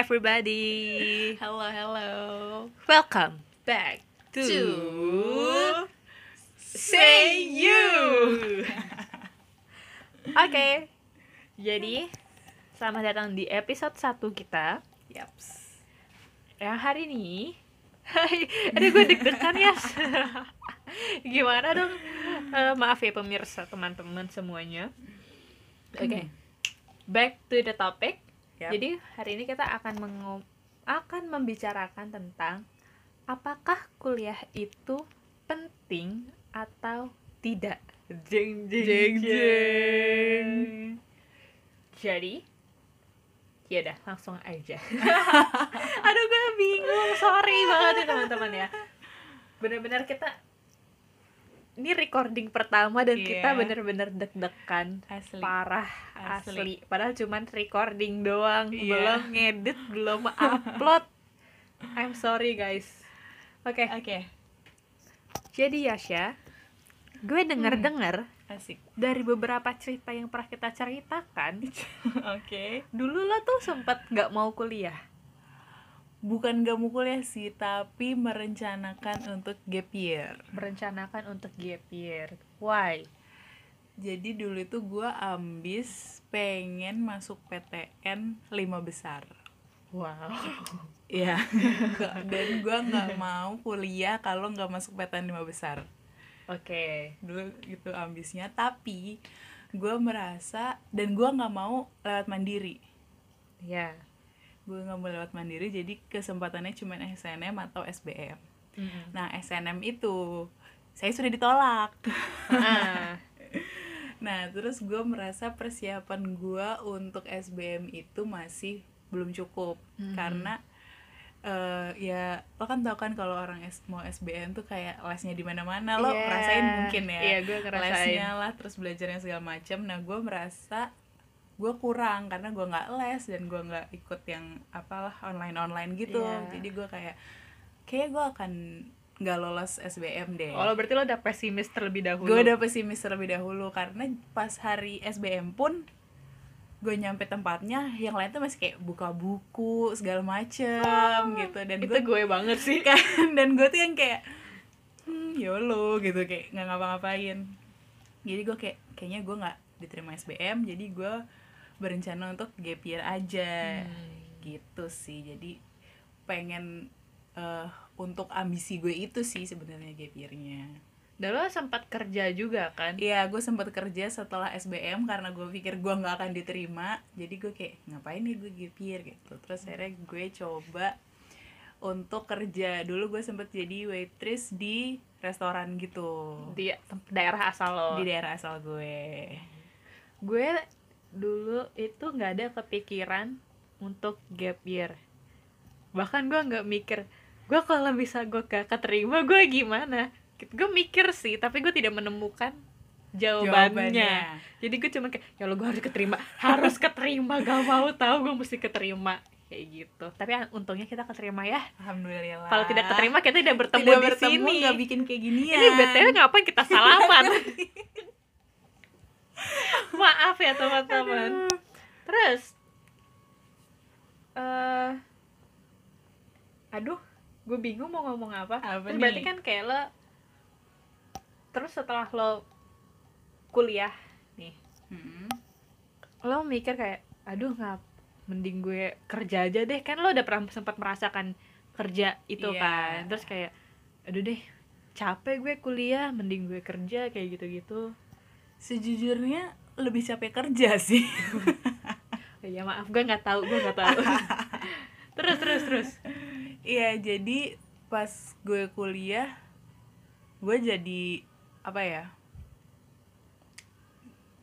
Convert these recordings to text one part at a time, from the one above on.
Everybody. Hello, hello. Welcome back to, Say You. Oke. Jadi selamat datang di episode 1 kita. Yaps. Yang hari ini Hai, aduh gue deg-degan ya Gimana dong? Eh, maaf ya pemirsa, teman-teman semuanya Oke, back to the topic Yap. Jadi hari ini kita akan mengo- akan membicarakan tentang apakah kuliah itu penting atau tidak. Jeng jeng Jeng, jeng. Jadi, ya udah langsung aja. Aduh gue bingung, sorry banget ya teman-teman ya. Bener-bener kita ini recording pertama dan kita Iya. bener-bener deg-degan Asli. parah Asli. asli. padahal cuman recording doang Iya. belum ngedit belum upload I'm sorry guys oke Oke, jadi Yasha gue denger dengar asik. dari beberapa cerita yang pernah kita ceritakan Oke. dulu lo tuh sempet nggak mau kuliah Bukan gak mau kuliah sih, tapi merencanakan untuk gap year. merencanakan untuk gap year why Jadi dulu itu gue ambis pengen masuk PTN lima besar. wow Iya. Dan gue nggak mau kuliah kalau nggak masuk PTN lima besar. oke dulu gitu ambisnya tapi gue merasa dan gue nggak mau lewat mandiri ya gue nggak mau lewat mandiri jadi kesempatannya cuma SNM atau SBM Mm-mm. nah SNM itu saya sudah ditolak. Ah. Nah terus gue merasa persiapan gue untuk SBM itu masih belum cukup. Mhm. karena eh ya lo kan tau kan kalau orang S- mau SBM tuh kayak lesnya di mana-mana. Lo Iya. rasain mungkin ya iya gue ngerasain. lesnya lah terus belajarnya segala macam nah gue merasa gue kurang karena gue nggak les dan gue nggak ikut yang apalah online online gitu Iya. jadi gue kayak kayak gue akan nggak lolos SBM deh Oh, lo berarti lo udah pesimis terlebih dahulu. gue udah pesimis terlebih dahulu karena pas hari SBM pun gue nyampe tempatnya yang lain tuh masih kayak buka buku segala macem gitu dan itu gue gue banget sih. kan dan gue tuh yang kayak hmm, yolo gitu kayak nggak ngapa-ngapain jadi gue kayak kayaknya gue nggak diterima SBM jadi gue berencana untuk gap year aja Hmm. gitu sih jadi pengen eh, untuk ambisi gue itu sih sebenarnya gap year-nya Dan lo sempat kerja juga kan? Iya, gue sempat kerja setelah SBM karena gue pikir gue nggak akan diterima. Jadi gue kayak ngapain nih gue gap year gitu. Terus akhirnya gue coba untuk kerja. Dulu gue sempet jadi waitress di restoran gitu. Di daerah asal lo. Di daerah asal gue. gue dulu itu nggak ada kepikiran untuk gap year. Bahkan gue nggak mikir, gue kalau bisa gue gak keterima, gue gimana? Gue mikir sih, tapi gue tidak menemukan jawabannya. Jadi gue cuma kayak, ya lo gue harus keterima, harus keterima, gak mau tahu gue mesti keterima kayak gitu. Tapi ah, untungnya kita keterima ya. Alhamdulillah. Kalau tidak keterima kita tidak bertemu tidak di bertemu sini. nggak bikin kayak ginian. Ini btw ngapain kita salaman? Maaf ya teman-teman. Terus, eh, aduh, gue bingung mau ngomong apa. Apa Terus berarti kan kayak lo, terus setelah lo kuliah nih, Hmm. lo mikir kayak, aduh ngap, mending gue kerja aja deh. Kan lo udah pernah sempat merasakan kerja itu Iya. kan. Terus kayak, aduh deh, capek gue kuliah, mending gue kerja kayak gitu-gitu. Sejujurnya lebih capek kerja sih. Ya maaf, gue nggak tahu, gue nggak tahu. terus terus terus. Iya, jadi pas gue kuliah, gue jadi apa ya?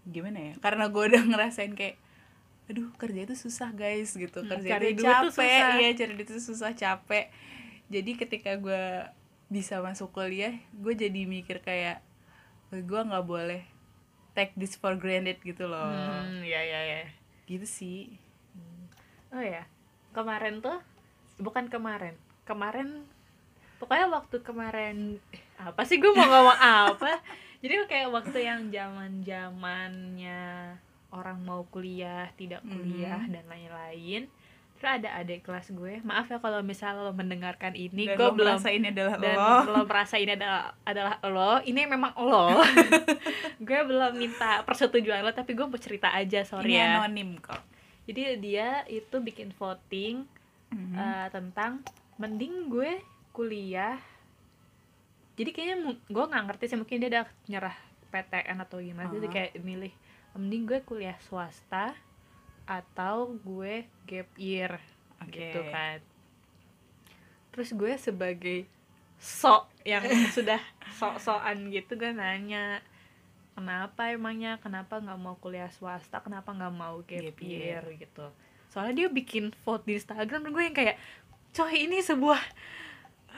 Gimana ya? Karena gue udah ngerasain kayak, aduh kerja itu susah guys gitu, Hmm, kerja cari itu capek, iya cari duit itu susah capek. Jadi ketika gue bisa masuk kuliah, gue jadi mikir kayak, gue nggak boleh take this for granted gitu loh, Hmm, ya ya ya. gitu sih. Oh ya, kemarin tuh bukan kemarin, kemarin pokoknya waktu kemarin eh, apa sih gue mau ngomong apa? Jadi kayak waktu yang zaman zamannya orang mau kuliah tidak kuliah dan lain-lain terus ada adik kelas gue maaf ya kalau misalnya lo mendengarkan ini Dan gue lo belum merasa ini adalah dan lo. lo merasa ini adalah adalah lo. Ini memang lo. Gue belum minta persetujuan lo tapi gue mau cerita aja sorry ini ya. anonim kok. Jadi dia itu bikin voting Mhm. eh, tentang mending gue kuliah. Jadi kayaknya gue nggak ngerti sih mungkin dia udah nyerah PTN atau gimana jadi Ah. kayak milih mending gue kuliah swasta atau gue gap year Oke. gitu kan. Terus gue sebagai sok yang sudah sok-sokan gitu gue nanya kenapa emangnya? Kenapa nggak mau kuliah swasta? Kenapa nggak mau gap Gap year. year? gitu. Soalnya dia bikin vote di Instagram dan gue yang kayak coy ini sebuah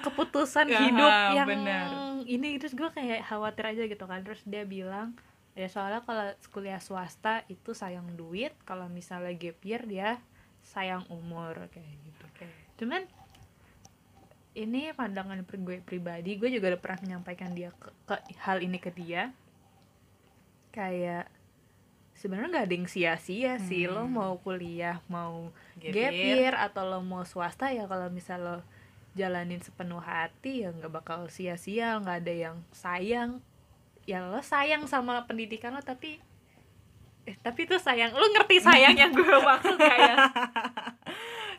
keputusan Ya, hidup yang benar. ini. Terus gue kayak khawatir aja gitu kan. Terus dia bilang ya soalnya kalau kuliah swasta itu sayang duit kalau misalnya gap year dia sayang umur kayak gitu Oke. cuman ini pandangan pri- gue pribadi gue juga udah pernah menyampaikan dia ke, ke- hal ini ke dia kayak sebenarnya nggak ada yang sia-sia sih lo Hmm. mau kuliah mau Gap gap, year. year atau lo mau swasta ya kalau misal lo jalanin sepenuh hati ya nggak bakal sia-sia nggak ada yang sayang ya lo sayang sama pendidikan lo tapi eh tapi itu sayang lo ngerti sayang yang gue maksud kayak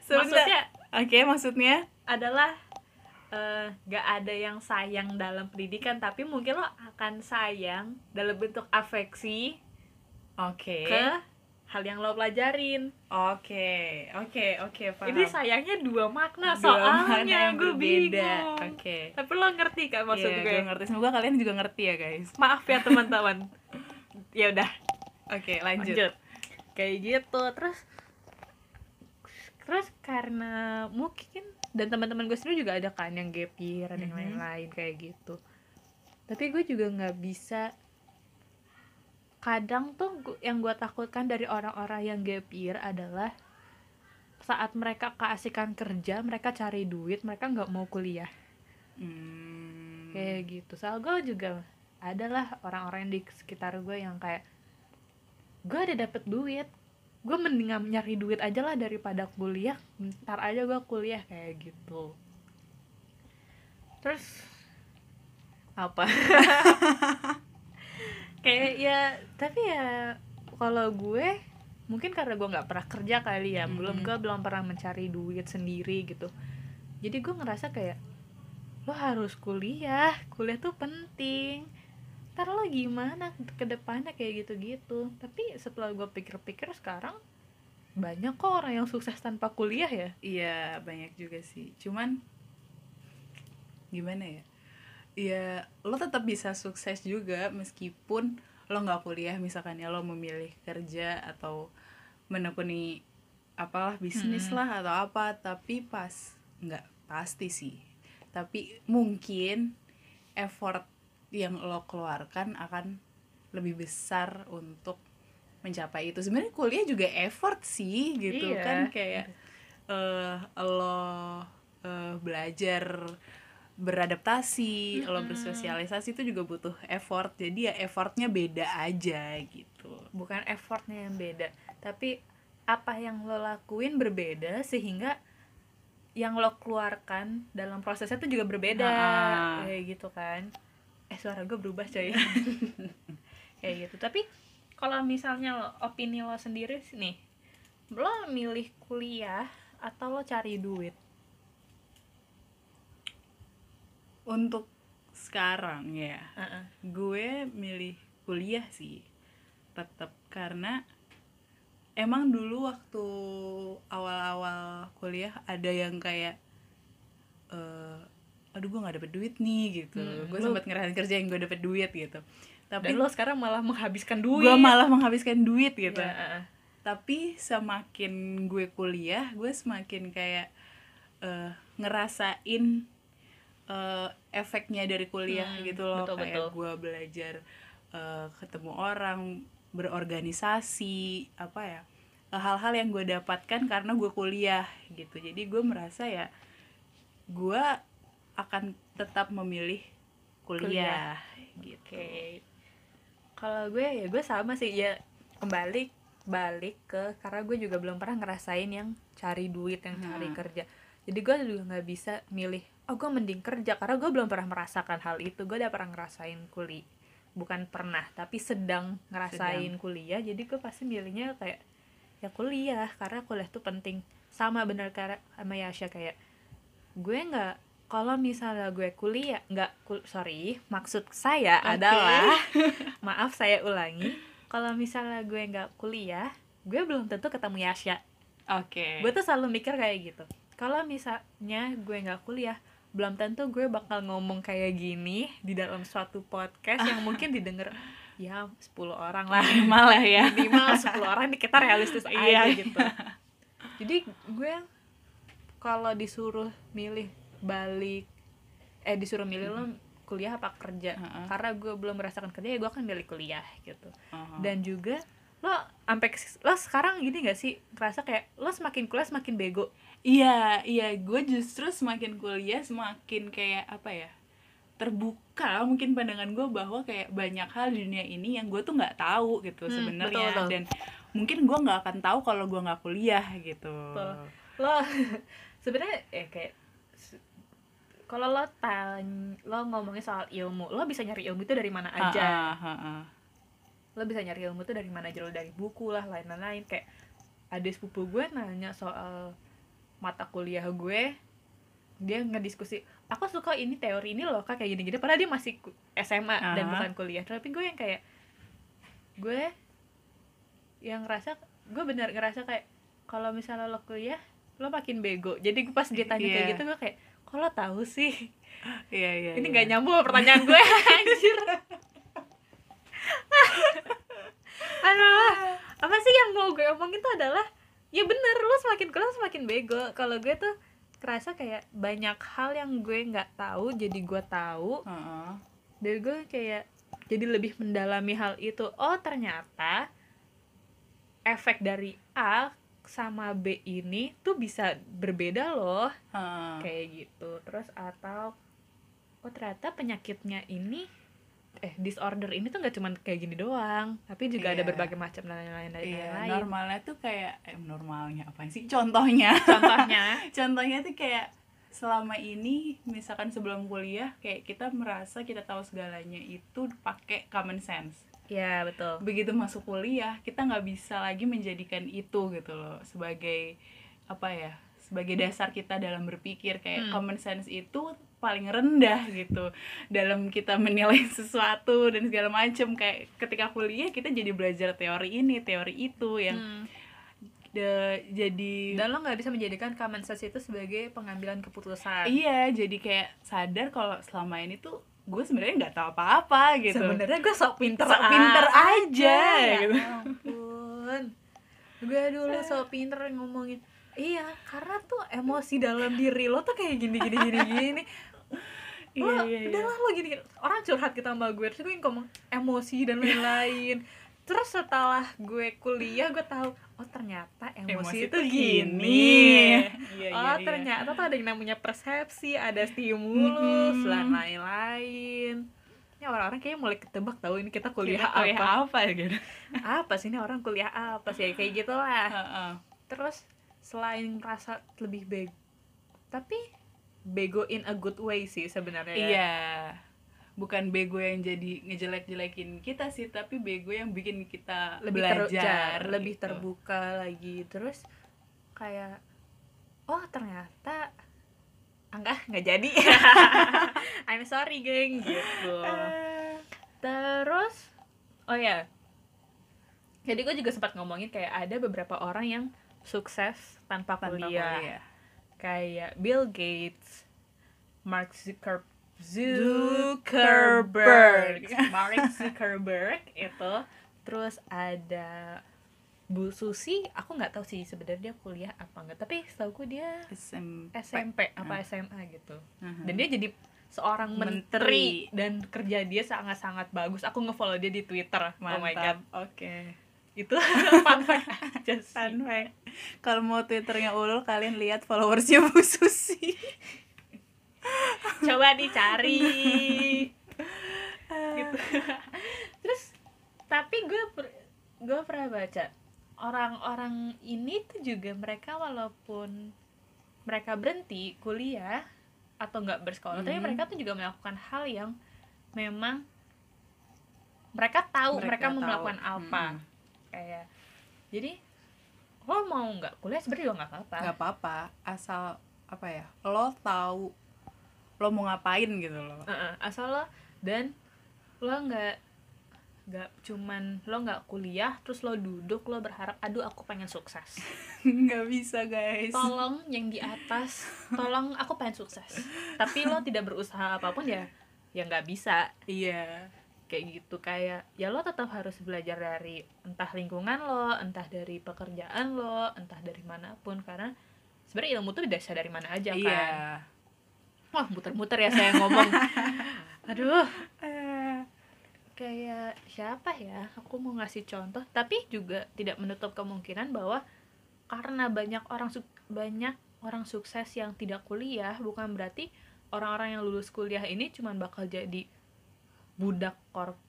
Sebentar. maksudnya Oke, maksudnya adalah eh, nggak ada yang sayang dalam pendidikan tapi mungkin lo akan sayang dalam bentuk afeksi Oke. ke hal yang lo pelajarin Oke, oke, oke, paham. ini sayangnya dua makna Dua soalnya yang gue bingung Oke. tapi lo ngerti kan maksud Iya, gue gue ngerti. Semoga kalian juga ngerti ya, guys. maaf ya teman-teman ya udah Oke, lanjut. lanjut kayak gitu terus terus karena mungkin dan teman-teman gue sendiri juga ada kan yang gap year dan yang Mhm. lain-lain kayak gitu tapi gue juga nggak bisa kadang tuh yang gue takutkan dari orang-orang yang gap year adalah saat mereka keasikan kerja mereka cari duit mereka nggak mau kuliah. Hmm. kayak gitu. Soal gue juga adalah orang-orang di sekitar gue yang kayak gue ada dapet duit. Gue mendingan nyari duit aja lah daripada kuliah. Ntar aja gue kuliah. Kayak gitu. Terus apa kayak ya tapi ya kalau gue mungkin karena gue nggak pernah kerja kali ya belum Mhm. gue belum pernah mencari duit sendiri gitu jadi gue ngerasa kayak lo harus kuliah kuliah tuh penting ntar lo gimana ke depannya kayak gitu-gitu tapi setelah gue pikir-pikir sekarang banyak kok orang yang sukses tanpa kuliah ya Iya, banyak juga sih. Cuman gimana ya? Ya, lo tetap bisa sukses juga meskipun lo nggak kuliah misalkan ya lo memilih kerja atau menekuni apalah bisnis Mm-mm. lah atau apa, tapi pas nggak pasti sih. Tapi mungkin effort yang lo keluarkan akan lebih besar untuk mencapai itu. Sebenarnya kuliah juga effort sih gitu Iya. kan kayak eh lo eh, belajar beradaptasi, lo Mm-mm. bersosialisasi itu juga butuh effort. Jadi ya effortnya beda aja gitu. bukan effortnya yang beda tapi apa yang lo lakuin berbeda sehingga yang lo keluarkan dalam prosesnya tuh juga berbeda Ah. kayak gitu kan eh suara gue berubah coy kayak gitu tapi kalau misalnya lo, opini lo sendiri sih nih lo milih kuliah atau lo cari duit Untuk sekarang ya, Heeh. gue milih kuliah sih. Tetap karena emang dulu waktu awal-awal kuliah ada yang kayak eh aduh gue nggak dapet duit nih gitu. Hmm, gue lu- sempat ngerasain kerja yang gue dapet duit gitu. Tapi dan lo sekarang malah menghabiskan duit gue malah menghabiskan duit gitu. Ya, heeh. tapi semakin gue kuliah gue semakin kayak eh, ngerasain eh, efeknya dari kuliah Hmm, gitu loh. betul, kayak gue belajar eh, ketemu orang berorganisasi apa ya eh, hal-hal yang gue dapatkan karena gue kuliah gitu. Jadi gue merasa ya gue akan tetap memilih kuliah, gitu. Oke. Kalau gue ya gue sama sih ya kembali balik ke karena gue juga belum pernah ngerasain yang cari duit yang cari Hmm. kerja. Jadi gue juga nggak bisa milih oh gue mending kerja karena gue belum pernah merasakan hal itu. Gue udah pernah ngerasain kuliah bukan pernah tapi sedang ngerasain kuliah. Jadi gue pasti milihnya kayak ya kuliah karena kuliah tuh penting. Sama bener kayak sama Yasha kayak gue nggak kalau misalnya gue kuliah nggak kul- sorry maksud saya Oke. adalah maaf saya ulangi. Kalau misalnya gue nggak kuliah gue belum tentu ketemu Yasha. Oke. Gue tuh selalu mikir kayak gitu. Kalau misalnya gue nggak kuliah belum tentu gue bakal ngomong kayak gini di dalam suatu podcast yang mungkin didengar ya 10 orang lah. Minimal lah ya. Minimal 10 orang nih kita realistis aja Iya. gitu. Jadi gue kalau disuruh milih balik eh disuruh milih lo kuliah apa kerja? Heeh. karena gue belum merasakan kerja ya gue akan milih kuliah gitu. Uh-huh. dan juga lo sampai lo sekarang gini gak sih? Ngerasa kayak lo semakin kuliah semakin bego Iya, iya, gue justru semakin kuliah semakin kayak apa ya terbuka mungkin pandangan gue bahwa kayak banyak hal di dunia ini yang gue tuh nggak tahu gitu Hmm, sebenarnya dan mungkin gue nggak akan tahu kalau gue nggak kuliah gitu. Betul. lo sebenarnya eh kayak kalau lo tanya lo ngomongin soal ilmu lo bisa nyari ilmu itu dari mana aja Ha-ha, ha-ha. lo bisa nyari ilmu tuh dari mana aja lo dari buku lah lain-lain kayak ada sepupu gue nanya soal mata kuliah gue dia ngediskusi aku suka ini teori ini loh kak kayak gini-gini padahal dia masih SMA dan Aha. bukan kuliah tapi gue yang kayak gue yang ngerasa gue bener ngerasa kayak kalau misalnya lo kuliah lo makin bego jadi gue pas dia tanya kayak Iya. gitu gue kayak lo tahu sih Iya, iya. ini iya. nggak nyambung sama pertanyaan gue anjir aduh apa sih yang mau gue omongin tuh adalah ya bener lu semakin kuliah semakin bego. Kalau gue tuh kerasa kayak banyak hal yang gue nggak tahu jadi gue tahu. Ha-ha. dan gue kayak jadi lebih mendalami hal itu. Oh ternyata efek dari A sama B ini tuh bisa berbeda loh. Ha. kayak gitu. Terus atau oh ternyata penyakitnya ini eh disorder ini tuh nggak cuma kayak gini doang tapi juga ada Iya. berbagai macam dan lain-lain dan Iya, lain-lain normalnya tuh kayak eh normalnya apa sih? Contohnya. contohnya Contohnya tuh kayak selama ini misalkan sebelum kuliah kayak kita merasa kita tahu segalanya itu pakai common sense. ya betul Begitu masuk kuliah, kita nggak bisa lagi menjadikan itu gitu loh sebagai apa ya? Sebagai dasar kita dalam berpikir kayak Hmm. common sense itu paling rendah gitu dalam kita menilai sesuatu dan segala macem. Kayak ketika kuliah kita jadi belajar teori ini teori itu yang Hmm. de- jadi dan lo nggak bisa menjadikan common sense itu sebagai pengambilan keputusan. Iya jadi kayak sadar kalau selama ini tuh gue sebenarnya nggak tahu apa-apa gitu. Sebenarnya gue sok pinter Sok pinter aja, ya gitu. ampun. Gue dulu sok pinter ngomongin iya karena tuh emosi dalam diri lo tuh kayak gini gini gini gini. Iya Lo, iya iya. udahlah lo gini, gini orang curhat kita sama gue terus gue yang ngomong emosi dan lain-lain. Terus setelah gue kuliah gue tahu oh ternyata emosi, itu gini, Iya, oh iya, iya. ternyata tuh ada yang namanya persepsi ada stimulus dan lain-lain. Ini orang-orang kayaknya mulai ketebak tahu ini kita kuliah Kita kuliah apa. apa gitu. Apa sih ini orang kuliah apa sih? Kayak gitulah. Heeh. terus selain merasa lebih bego tapi bego in a good way sih sebenarnya ya. iya. Bukan bego yang jadi ngejelek-jelekin kita sih tapi bego yang bikin kita lebih belajar lebih gitu. terbuka lagi. Terus kayak oh ternyata enggak nggak jadi. I'm sorry geng gitu. Eh, terus oh ya. Jadi gue juga sempat ngomongin kayak ada beberapa orang yang sukses tanpa, tanpa kuliah. kuliah. kayak Bill Gates, Mark Zucker Zuckerberg. Mark Zuckerberg itu, terus ada Bu Susi, aku nggak tahu sih sebenarnya dia kuliah apa enggak, tapi setahu dia SMP SMP apa Ah. SMA gitu, Mhm. dan dia jadi seorang Menteri. menteri, dan kerja dia sangat-sangat bagus. Aku ngefollow dia di Twitter, oh my god, Mantap. Oke. Itu fun fact aja sih. Fun fact. Kalau mau twitternya ulul kalian lihat followersnya Bu Susi. coba dicari gitu terus tapi gue per- gue pernah baca orang-orang ini tuh juga mereka walaupun mereka berhenti kuliah atau nggak bersekolah tapi Mhm. mereka tuh juga melakukan hal yang memang mereka tahu mereka, mau tahu. melakukan apa Mm-mm. Kayak jadi lo mau nggak kuliah sebenarnya juga nggak apa-apa. Nggak apa-apa asal apa ya lo tahu lo mau ngapain gitu loh Heeh, asal lo dan lo nggak nggak cuman lo nggak kuliah terus lo duduk lo berharap aduh aku pengen sukses. Nggak bisa guys. Tolong yang di atas tolong aku pengen sukses. Tapi lo tidak berusaha apa pun ya ya nggak bisa. Iya kayak gitu kayak ya lo tetap harus belajar dari entah lingkungan lo entah dari pekerjaan lo entah dari mana pun karena sebenarnya ilmu tuh bisa dari mana aja kan? Iya wah muter-muter ya saya ngomong. Aduh. Eh, kayak siapa ya? Aku mau ngasih contoh. Tapi juga tidak menutup kemungkinan bahwa karena banyak orang banyak orang sukses yang tidak kuliah bukan berarti orang-orang yang lulus kuliah ini cuman bakal jadi budak korp.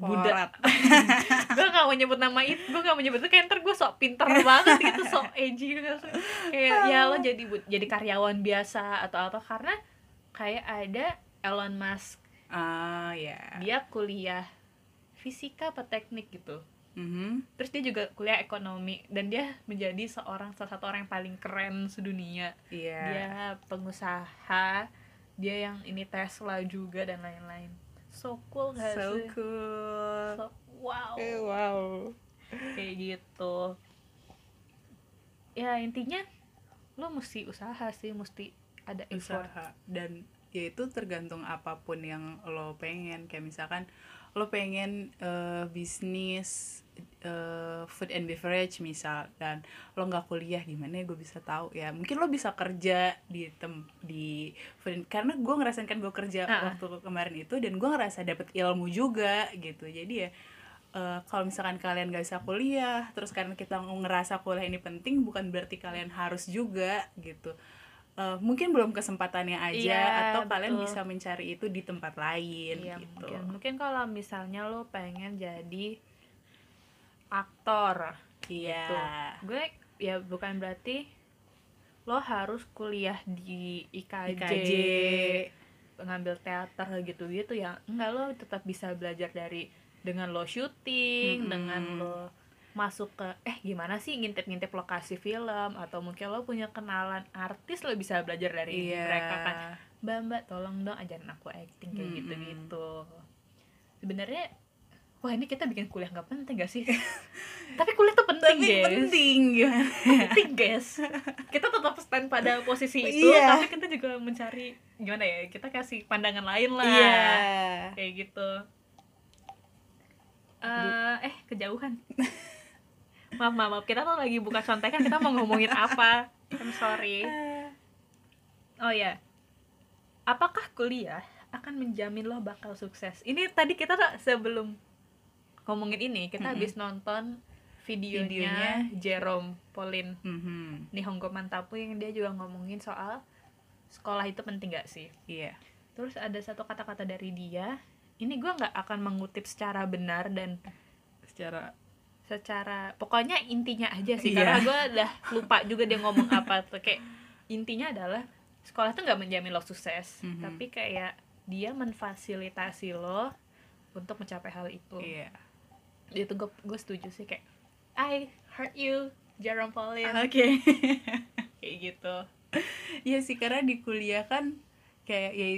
Budak. Gue gak mau nyebut nama itu gue gak mau nyebut itu kayak ntar gue sok pinter banget gitu sok edgy gitu. Kayak ya lo jadi jadi karyawan biasa atau apa karena kayak ada Elon Musk. Ah ya dia kuliah fisika apa teknik gitu. Mhm. terus dia juga kuliah ekonomi dan dia menjadi seorang salah satu orang yang paling keren sedunia. Iya. Dia pengusaha dia yang ini Tesla juga dan lain-lain so cool gak so sih? cool. So- wow. Eh, wow. Kayak gitu. Ya intinya lo mesti usaha sih mesti ada effort. Usaha. Dan ya itu tergantung apa pun yang lo pengen. Kayak misalkan lo pengen eh, bisnis eh, food and beverage misal dan lo nggak kuliah gimana ya? Gue bisa tahu. Ya mungkin lo bisa kerja di tem di food and- karena gue ngerasain kan gue kerja Ah. waktu kemarin itu dan gue ngerasa dapet ilmu juga gitu. Jadi ya eh, kalau misalkan kalian gak bisa kuliah terus karena kita ngerasa kuliah ini penting bukan berarti kalian harus juga gitu. Eh, mungkin belum kesempatannya aja Iya, atau kalian betul. bisa mencari itu di tempat lain Iya, gitu. mungkin mungkin kalau misalnya lo pengen jadi aktor. Iya. Gitu. gue ya bukan berarti lo harus kuliah di IKJ, IKJ ngambil teater gitu-gitu ya. Enggak lo tetap bisa belajar dari dengan lo syuting Mm-mm. dengan lo masuk ke eh gimana sih ngintip-ngintip lokasi film atau mungkin lo punya kenalan artis lo bisa belajar dari iya. mereka kan. Mbak mbak tolong dong ajarin aku acting kayak Mm-mm. gitu gitu sebenarnya wah ini kita bikin kuliah nggak penting gak sih? Tapi kuliah tuh penting tapi guys. penting gimana? Penting guys. Kita tetap stand pada posisi itu Iya. tapi kita juga mencari gimana ya kita kasih pandangan lain lah. Iya. Kayak gitu. Eh, eh kejauhan. Maaf maaf maaf. kita tuh lagi buka contekan kita mau ngomongin apa? I'm sorry. Oh ya apakah kuliah akan menjamin lo bakal sukses? Ini tadi kita tuh sebelum ngomongin ini kita Mm-mm. habis nonton videonya, Videonya. Jerome Pauline Mhm. Nihongo Mantapu yang dia juga ngomongin soal sekolah itu penting gak sih iya terus ada satu kata-kata dari dia ini gue nggak akan mengutip secara benar dan secara secara pokoknya intinya aja sih Iya. karena gue udah lupa juga dia ngomong apa tuh kayak intinya adalah sekolah tuh nggak menjamin lo sukses Mhm. tapi kayak dia menfasilitasi lo untuk mencapai hal itu iya itu gue gue setuju sih kayak I heard you Jerome Pauline oke. Kayak gitu. Iya sih karena di kuliah kan kayak ya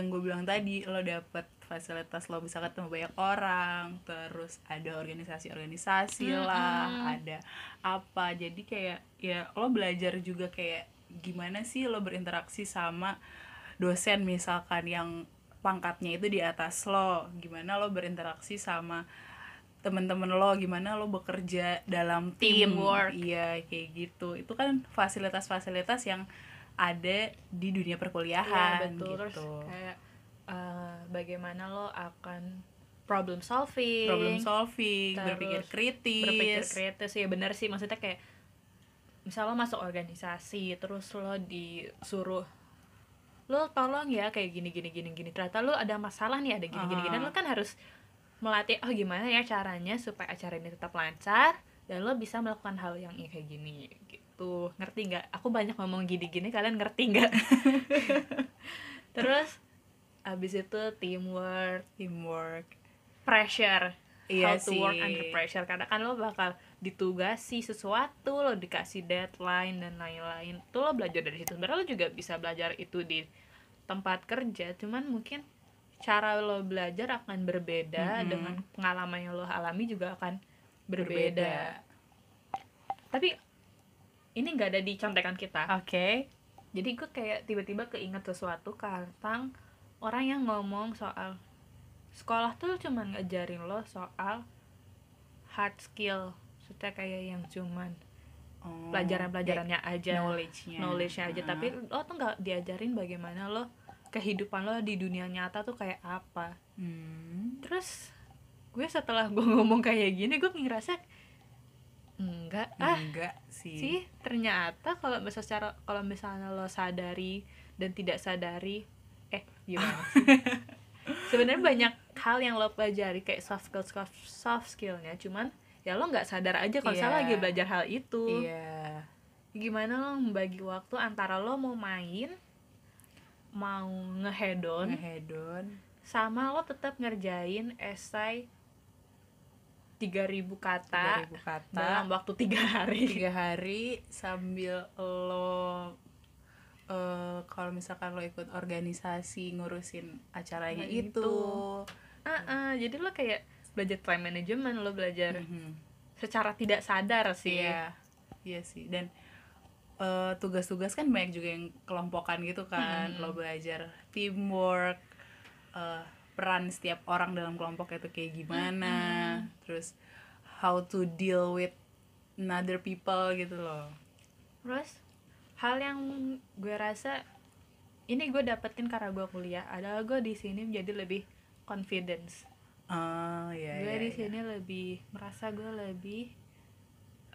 yang gue bilang tadi lo dapet fasilitas lo bisa ketemu banyak orang terus ada organisasi-organisasi lah Mm-mm. ada apa. Jadi kayak ya lo belajar juga kayak gimana sih lo berinteraksi sama dosen misalkan yang pangkatnya itu di atas lo. Gimana lo berinteraksi sama temen-temen lo gimana lo bekerja dalam tim? Teamwork. iya kayak gitu. Itu kan fasilitas-fasilitas yang ada di dunia perkuliahan betul. Terus gitu. kayak eh, bagaimana lo akan problem solving? Problem solving terus berpikir kritis berpikir kritis. ya benar sih. Maksudnya kayak misal lo masuk organisasi terus lo disuruh lo tolong ya kayak gini gini gini gini. Ternyata lo ada masalah nih ada gini gini gini. Aha. lo kan harus melatih oh gimana ya caranya supaya acara ini tetap lancar dan lo bisa melakukan hal yang ya kayak gini? Gitu. Ngerti nggak? Aku banyak ngomong gini-gini kalian ngerti nggak? Terus abis itu teamwork teamwork pressure. Iya how to sih. work under pressure. Karena kan lo bakal ditugasi sesuatu lo dikasih deadline dan lain-lain. Tuh lo belajar dari situ. Sebenarnya lo juga bisa belajar itu di tempat kerja cuman mungkin cara lo belajar akan berbeda Mhm. dengan pengalaman yang lo alami juga akan berbeda, berbeda. Tapi ini nggak ada di contekan kita. Oke. Jadi gue kayak tiba-tiba keinget sesuatu tentang orang yang ngomong soal sekolah tuh cuman ngajarin lo soal hard skill. Maksudnya kayak yang cuman Oh, pelajaran-pelajarannya aja knowledge-nya. knowledge-nya aja. Ah. tapi lo tuh nggak diajarin bagaimana lo kehidupan lo di dunia nyata tuh kayak apa. Hmm. terus gue setelah gue ngomong kayak gini gue ngerasa enggak ah enggak sih, sih ternyata kalau bisa secara kalau misalnya lo sadari dan tidak sadari eh gimana sebenarnya banyak hal yang lo pelajari kayak soft skill soft, soft skillnya. Cuman ya lo nggak sadar aja kalau Iya. misalnya lagi belajar hal itu. Iya. Gimana lo membagi waktu antara lo mau main mau ngehedon ngehedon sama lo tetap ngerjain esai 3000 kata 3000 kata. dalam waktu tiga hari. Tiga hari sambil lo eh kalau misalkan lo ikut organisasi ngurusin acaranya Nah, itu, itu. Ah, ah, jadi lo kayak belajar time management lo belajar Mhm. secara tidak sadar sih. Iya iya sih. Dan eh, tugas-tugas kan banyak juga yang kelompokan gitu kan. Mhm. lo belajar teamwork eh, peran setiap orang dalam kelompok itu kayak gimana. Terus how to deal with another people gitu loh. Terus hal yang gue rasa ini gue dapetin karena gue kuliah adalah gue di sini menjadi lebih confidence. Ah iya gue iya, di iya. sini lebih merasa gue lebih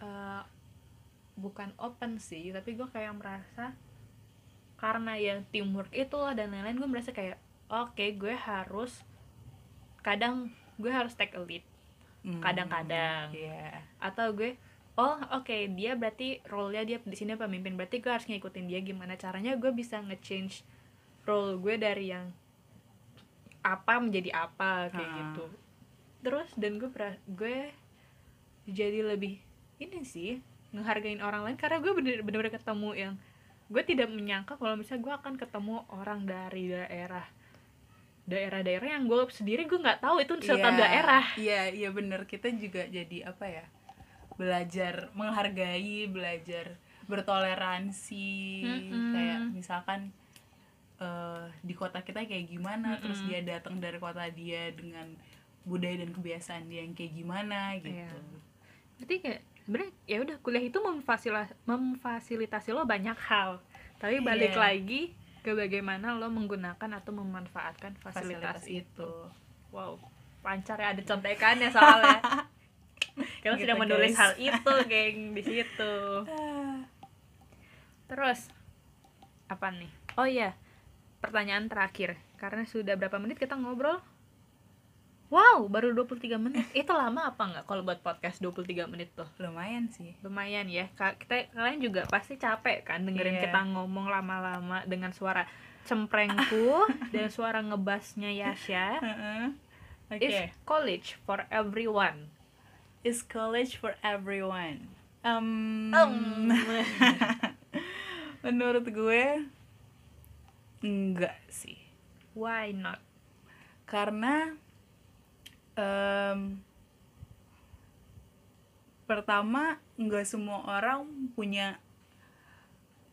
eh, bukan open sih tapi gue kayak merasa karena yang teamwork itu lah dan lain-lain gue merasa kayak oke gue harus kadang gue harus take a lead Hmm, kadang-kadang. iya atau gue oh oke dia berarti role-nya dia di sini pemimpin berarti gue harus ngikutin dia gimana caranya gue bisa nge-change role gue dari yang apa menjadi apa kayak Ha. gitu terus dan gue gue jadi lebih ini sih ngehargain orang lain karena gue bener- bener-bener ketemu yang gue tidak menyangka kalau misalnya gue akan ketemu orang dari daerah daerah-daerah yang gue sendiri gue nggak tahu itu Iya, daerah iya iya bener kita juga jadi apa ya belajar menghargai belajar bertoleransi Mm-mm. kayak misalkan eh, di kota kita kayak gimana terus Mm-mm. dia datang dari kota dia dengan budaya dan kebiasaan dia yang kayak gimana gitu Iya. berarti kayak sebenarnya ya udah kuliah itu memfasilitasi, memfasilitasi lo banyak hal. Tapi balik Iya. lagi ke bagaimana lo menggunakan atau memanfaatkan fasilitas, fasilitas itu. itu. Wow lancar ya ada contekannya soalnya. Kita Gitu, sudah menulis guys. hal itu geng di situ. Terus apa nih? Oh iya pertanyaan terakhir. Karena sudah berapa menit kita ngobrol Wow, baru 23 menit. Itu lama apa nggak kalau buat podcast 23 menit tuh? lumayan sih. Lumayan ya. Kita kalian juga pasti capek kan dengerin Iya. kita ngomong lama-lama dengan suara cemprengku dan suara ngebasnya Yasha. Oke. Is college for everyone. Is college for everyone. Um, Um. menurut gue enggak sih. Why not? Karena em, pertama nggak semua orang punya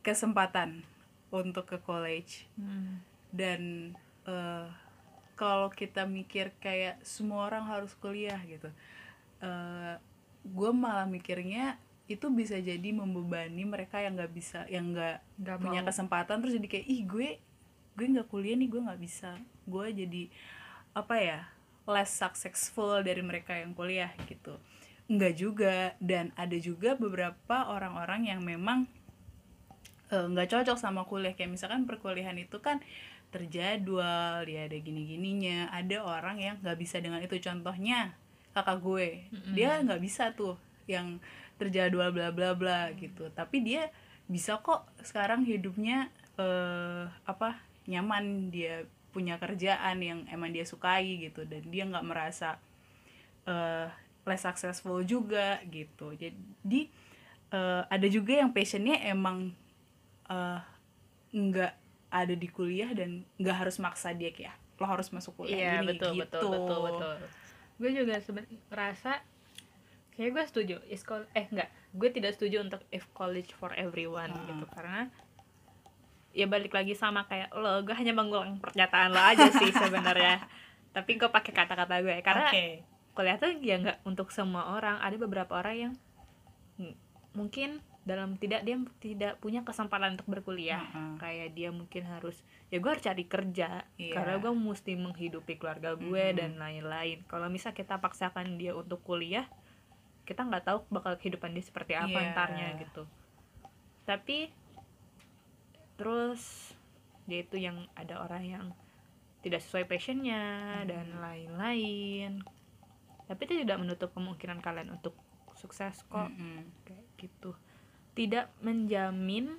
kesempatan untuk ke college Hmm. dan eh, kalau kita mikir kayak semua orang harus kuliah gitu eh gue malah mikirnya itu bisa jadi membebani mereka yang nggak bisa yang nggak Nggak punya mau. kesempatan terus jadi kayak ih gue gue nggak kuliah nih gue nggak bisa gue jadi apa ya less successful dari mereka yang kuliah gitu. Nggak juga dan ada juga beberapa orang-orang yang memang nggak cocok sama kuliah. Kayak misalkan perkuliahan itu kan terjadwal dia ada gini-gininya. Ada orang yang nggak bisa dengan itu. Contohnya kakak gue. Mm-mm. dia nggak bisa tuh yang terjadwal bla bla bla gitu. Tapi dia bisa kok sekarang hidupnya eh apa nyaman. Dia punya kerjaan yang emang dia sukai gitu dan dia nggak merasa eh less successful juga gitu. Jadi eh, ada juga yang passionnya emang eh, nggak ada di kuliah dan nggak harus maksa dia kayak lo harus masuk kuliah iya gini betul gitu. betul betul. Betul gue juga seben- ngerasa kayak gue setuju is eh enggak gue tidak setuju untuk if college for everyone Hmm. gitu. Karena ya balik lagi sama kayak lo gue hanya mengulang pernyataan lo aja sih sebenarnya tapi gue pakai kata-kata gue karena Oke. kuliah tuh ya nggak untuk semua orang ada beberapa orang yang mm, mungkin dalam tidak dia tidak punya kesempatan untuk berkuliah Mm-mm. kayak dia mungkin harus ya gue harus cari kerja Iya. karena gue mesti menghidupi keluarga gue Mm-mm. dan lain-lain kalau misal kita paksakan dia untuk kuliah kita nggak tahu bakal kehidupan dia seperti apa Iya. entarnya gitu tapi terus dia itu yang ada orang yang tidak sesuai passionnya dan Hmm. lain-lain tapi itu tidak menutup kemungkinan kalian untuk sukses kok Mm-mm. kayak gitu tidak menjamin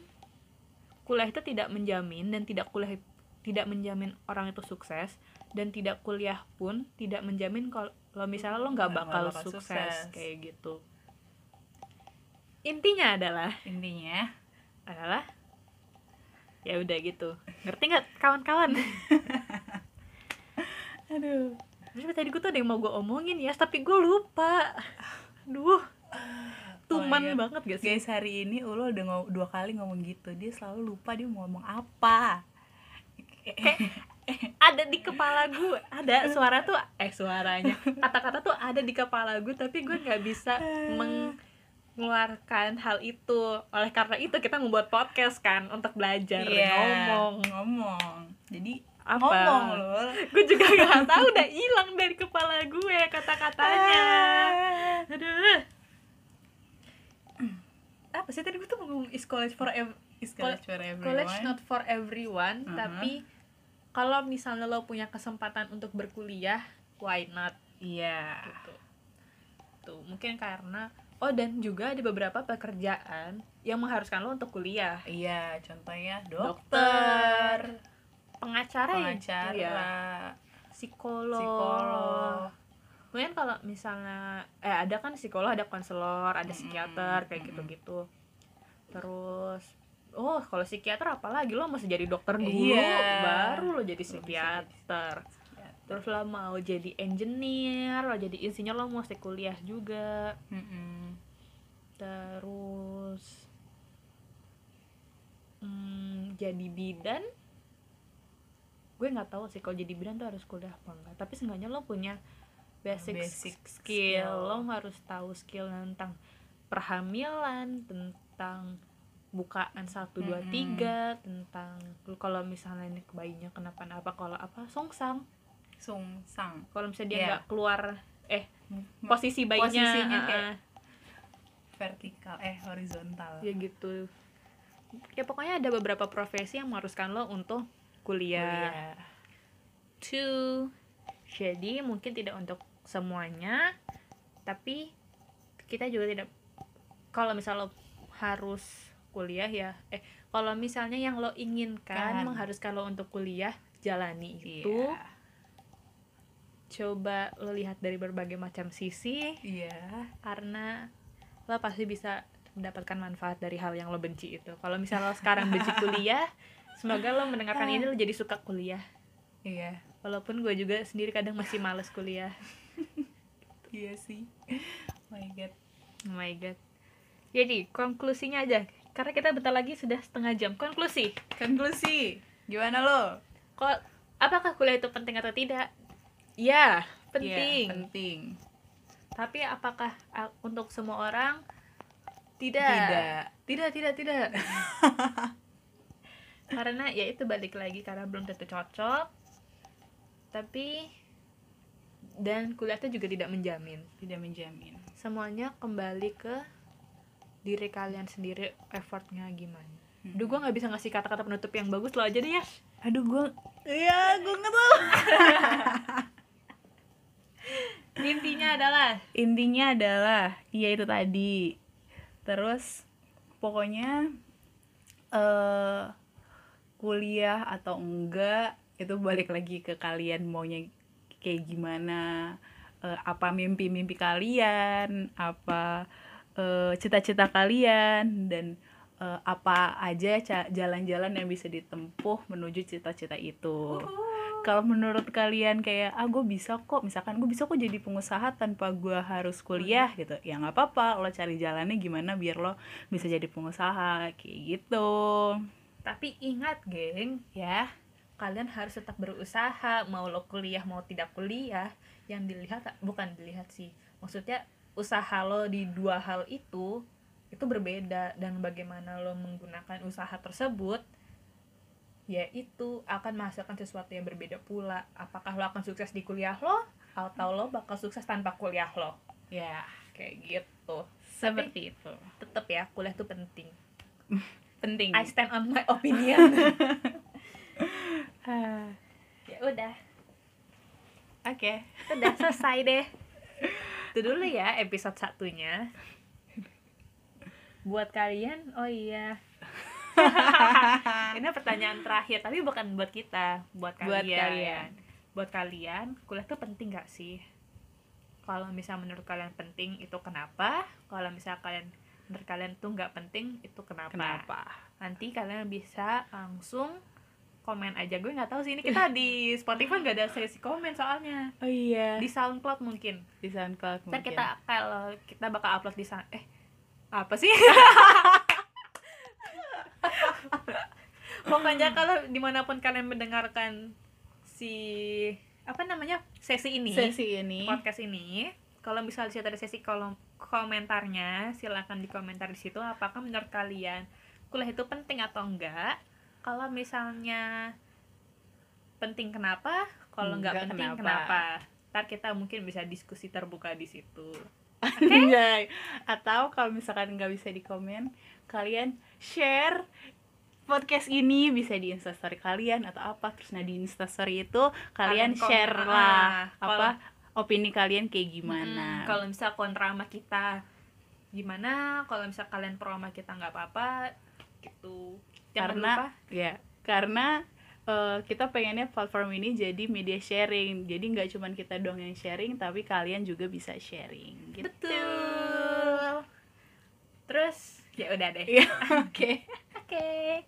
kuliah itu tidak menjamin dan tidak kuliah tidak menjamin orang itu sukses dan tidak kuliah pun tidak menjamin kalau misalnya lo nggak bakal sukses, sukses. kayak gitu intinya adalah intinya adalah ya udah gitu. Ngerti nggak kawan-kawan? Aduh. Terus tadi gue tuh ada yang mau gue omongin ya tapi gue lupa. Duh. Tuman Oh God. banget gak sih? Guys hari ini Ulo udah ngom- dua kali ngomong gitu. Dia selalu lupa dia mau ngomong apa. Ada di kepala gue ada suara tuh eh suaranya. Kata-kata tuh ada di kepala gue tapi gue nggak bisa mengeluarkan hal itu. Oleh karena itu kita membuat podcast kan untuk belajar Iya, ngomong. ngomong. Jadi Apa? ngomong loh gue juga nggak tahu udah hilang dari kepala gue kata-katanya. Aduh. Apa sih tadi gue tuh ngomong is college for ev Is college for college everyone. not for everyone Mhm. tapi kalau misalnya lo punya kesempatan untuk berkuliah why not? Iya. Gitu. Tuh mungkin karena oh dan juga ada beberapa pekerjaan yang mengharuskan lo untuk kuliah. Iya contohnya Dokter, dokter pengacara, ya? pengacara iya. psikolog, psikolog. Mungkin kalau misalnya eh ada kan psikolog ada konselor ada psikiater kayak gitu-gitu. Terus oh kalau psikiater apalagi lo masih jadi dokter dulu Iya. baru lo jadi psikiater. Terus lo mau jadi engineer lo jadi insinyur lo mesti kuliah juga. Mm-mm. Terus hmm, jadi bidan gue nggak tahu sih kalau jadi bidan tuh harus kuliah apa enggak tapi seenggaknya lo punya basic, Basic skill. skill. lo harus tahu skill tentang perhamilan tentang bukaan satu dua tiga tentang kalau misalnya ini bayinya kenapa-napa kalau apa songsang sungsang kalau misalnya dia Iya. nggak keluar eh posisi bayinya Posisinya ah, kayak. Vertikal eh horizontal ya gitu ya pokoknya ada beberapa profesi yang mengharuskan lo untuk kuliah Kuliah. two jadi mungkin tidak untuk semuanya tapi kita juga tidak kalau misal lo harus kuliah ya eh kalau misalnya yang lo inginkan Kan. mengharuskan lo untuk kuliah jalani itu Iya. coba lo lihat dari berbagai macam sisi iya karena lo pasti bisa mendapatkan manfaat dari hal yang lo benci itu. Kalau misalnya lo sekarang benci kuliah semoga lo mendengarkan ini lo jadi suka kuliah. Iya. Walaupun gue juga sendiri kadang masih males kuliah. Iya sih. Oh my god. Oh my god. Jadi konklusinya aja karena kita bentar lagi sudah setengah jam. Konklusi. Konklusi. Gimana lo? Kok apakah kuliah itu penting atau tidak? Ya Iya, penting. Penting tapi apakah untuk semua orang? Tidak. Tidak. Tidak tidak tidak. Karena ya itu balik lagi karena belum tentu cocok. Tapi dan kuliah itu juga tidak menjamin. Tidak menjamin. Semuanya kembali ke diri kalian sendiri effortnya gimana. Hmm. Duh gue nggak bisa ngasih kata-kata penutup yang bagus lo aja deh ya. Aduh gue iya gue nggak tahu intinya adalah? Intinya adalah ya itu tadi. Terus pokoknya eh kuliah atau enggak itu balik lagi ke kalian maunya kayak gimana eh, apa mimpi-mimpi kalian apa eh, cita-cita kalian dan eh, apa aja jalan-jalan yang bisa ditempuh menuju cita-cita itu kalau menurut kalian kayak ah gue bisa kok misalkan gue bisa kok jadi pengusaha tanpa gue harus kuliah gitu. Ya nggak apa-apa lo cari jalannya gimana biar lo bisa jadi pengusaha kayak gitu. Tapi ingat geng ya kalian harus tetap berusaha mau lo kuliah mau tidak kuliah yang dilihat bukan dilihat sih maksudnya usaha lo di dua hal itu itu berbeda dan bagaimana lo menggunakan usaha tersebut ya itu akan menghasilkan sesuatu yang berbeda pula. Apakah lo akan sukses di kuliah lo atau lo bakal sukses tanpa kuliah lo? Ya kayak gitu. Seperti itu. tetap ya kuliah itu penting. Penting. I stand on my opinion. Ya udah. Oke. Udah selesai deh. Itu dulu ya episode satunya. Buat kalian oh iya ini pertanyaan terakhir tapi bukan buat kita buat kalian Buat kalian. buat kalian kuliah tuh penting gak sih? Kalau misal menurut kalian penting itu kenapa? Kalau misal kalian menurut kalian tuh nggak penting itu kenapa? Kenapa? Nanti kalian bisa langsung komen aja. Gue nggak tahu sih ini kita di Spotify nggak ada sesi komen soalnya. Oh iya. Di SoundCloud mungkin. Di SoundCloud ntar mungkin. kita kalau kita bakal upload di sana eh apa sih pokoknya kalau di mana pun kalian mendengarkan si apa namanya sesi ini sesi ini podcast ini kalau misalnya situ ada sesi kolom komentarnya silakan di komentar di situ apakah menurut kalian kuliah itu penting atau enggak kalau misalnya penting kenapa kalau enggak Enggak, penting kenapa? kenapa ntar kita mungkin bisa diskusi terbuka di situ Anjay. Atau kalau misalkan nggak bisa di komen, kalian share podcast ini bisa di instastory kalian atau apa terus nah di instastory itu kalian, Kalian share ah, lah kalau- apa opini kalian kayak gimana. Hmm, kalau misal kontra sama kita gimana kalau misal kalian pro sama kita nggak apa-apa gitu. Jangan karena lupa. ya karena eh, kita pengennya platform ini jadi media sharing. Jadi nggak cuman kita dong yang sharing tapi kalian juga bisa sharing gitu. Betul. Terus ya udah deh. Iya, oke Oke.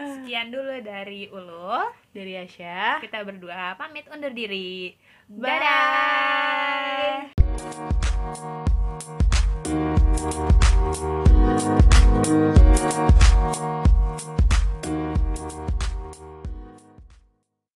Sekian dulu dari Ulu, dari Asya. Kita berdua pamit undur diri. Bye. -bye.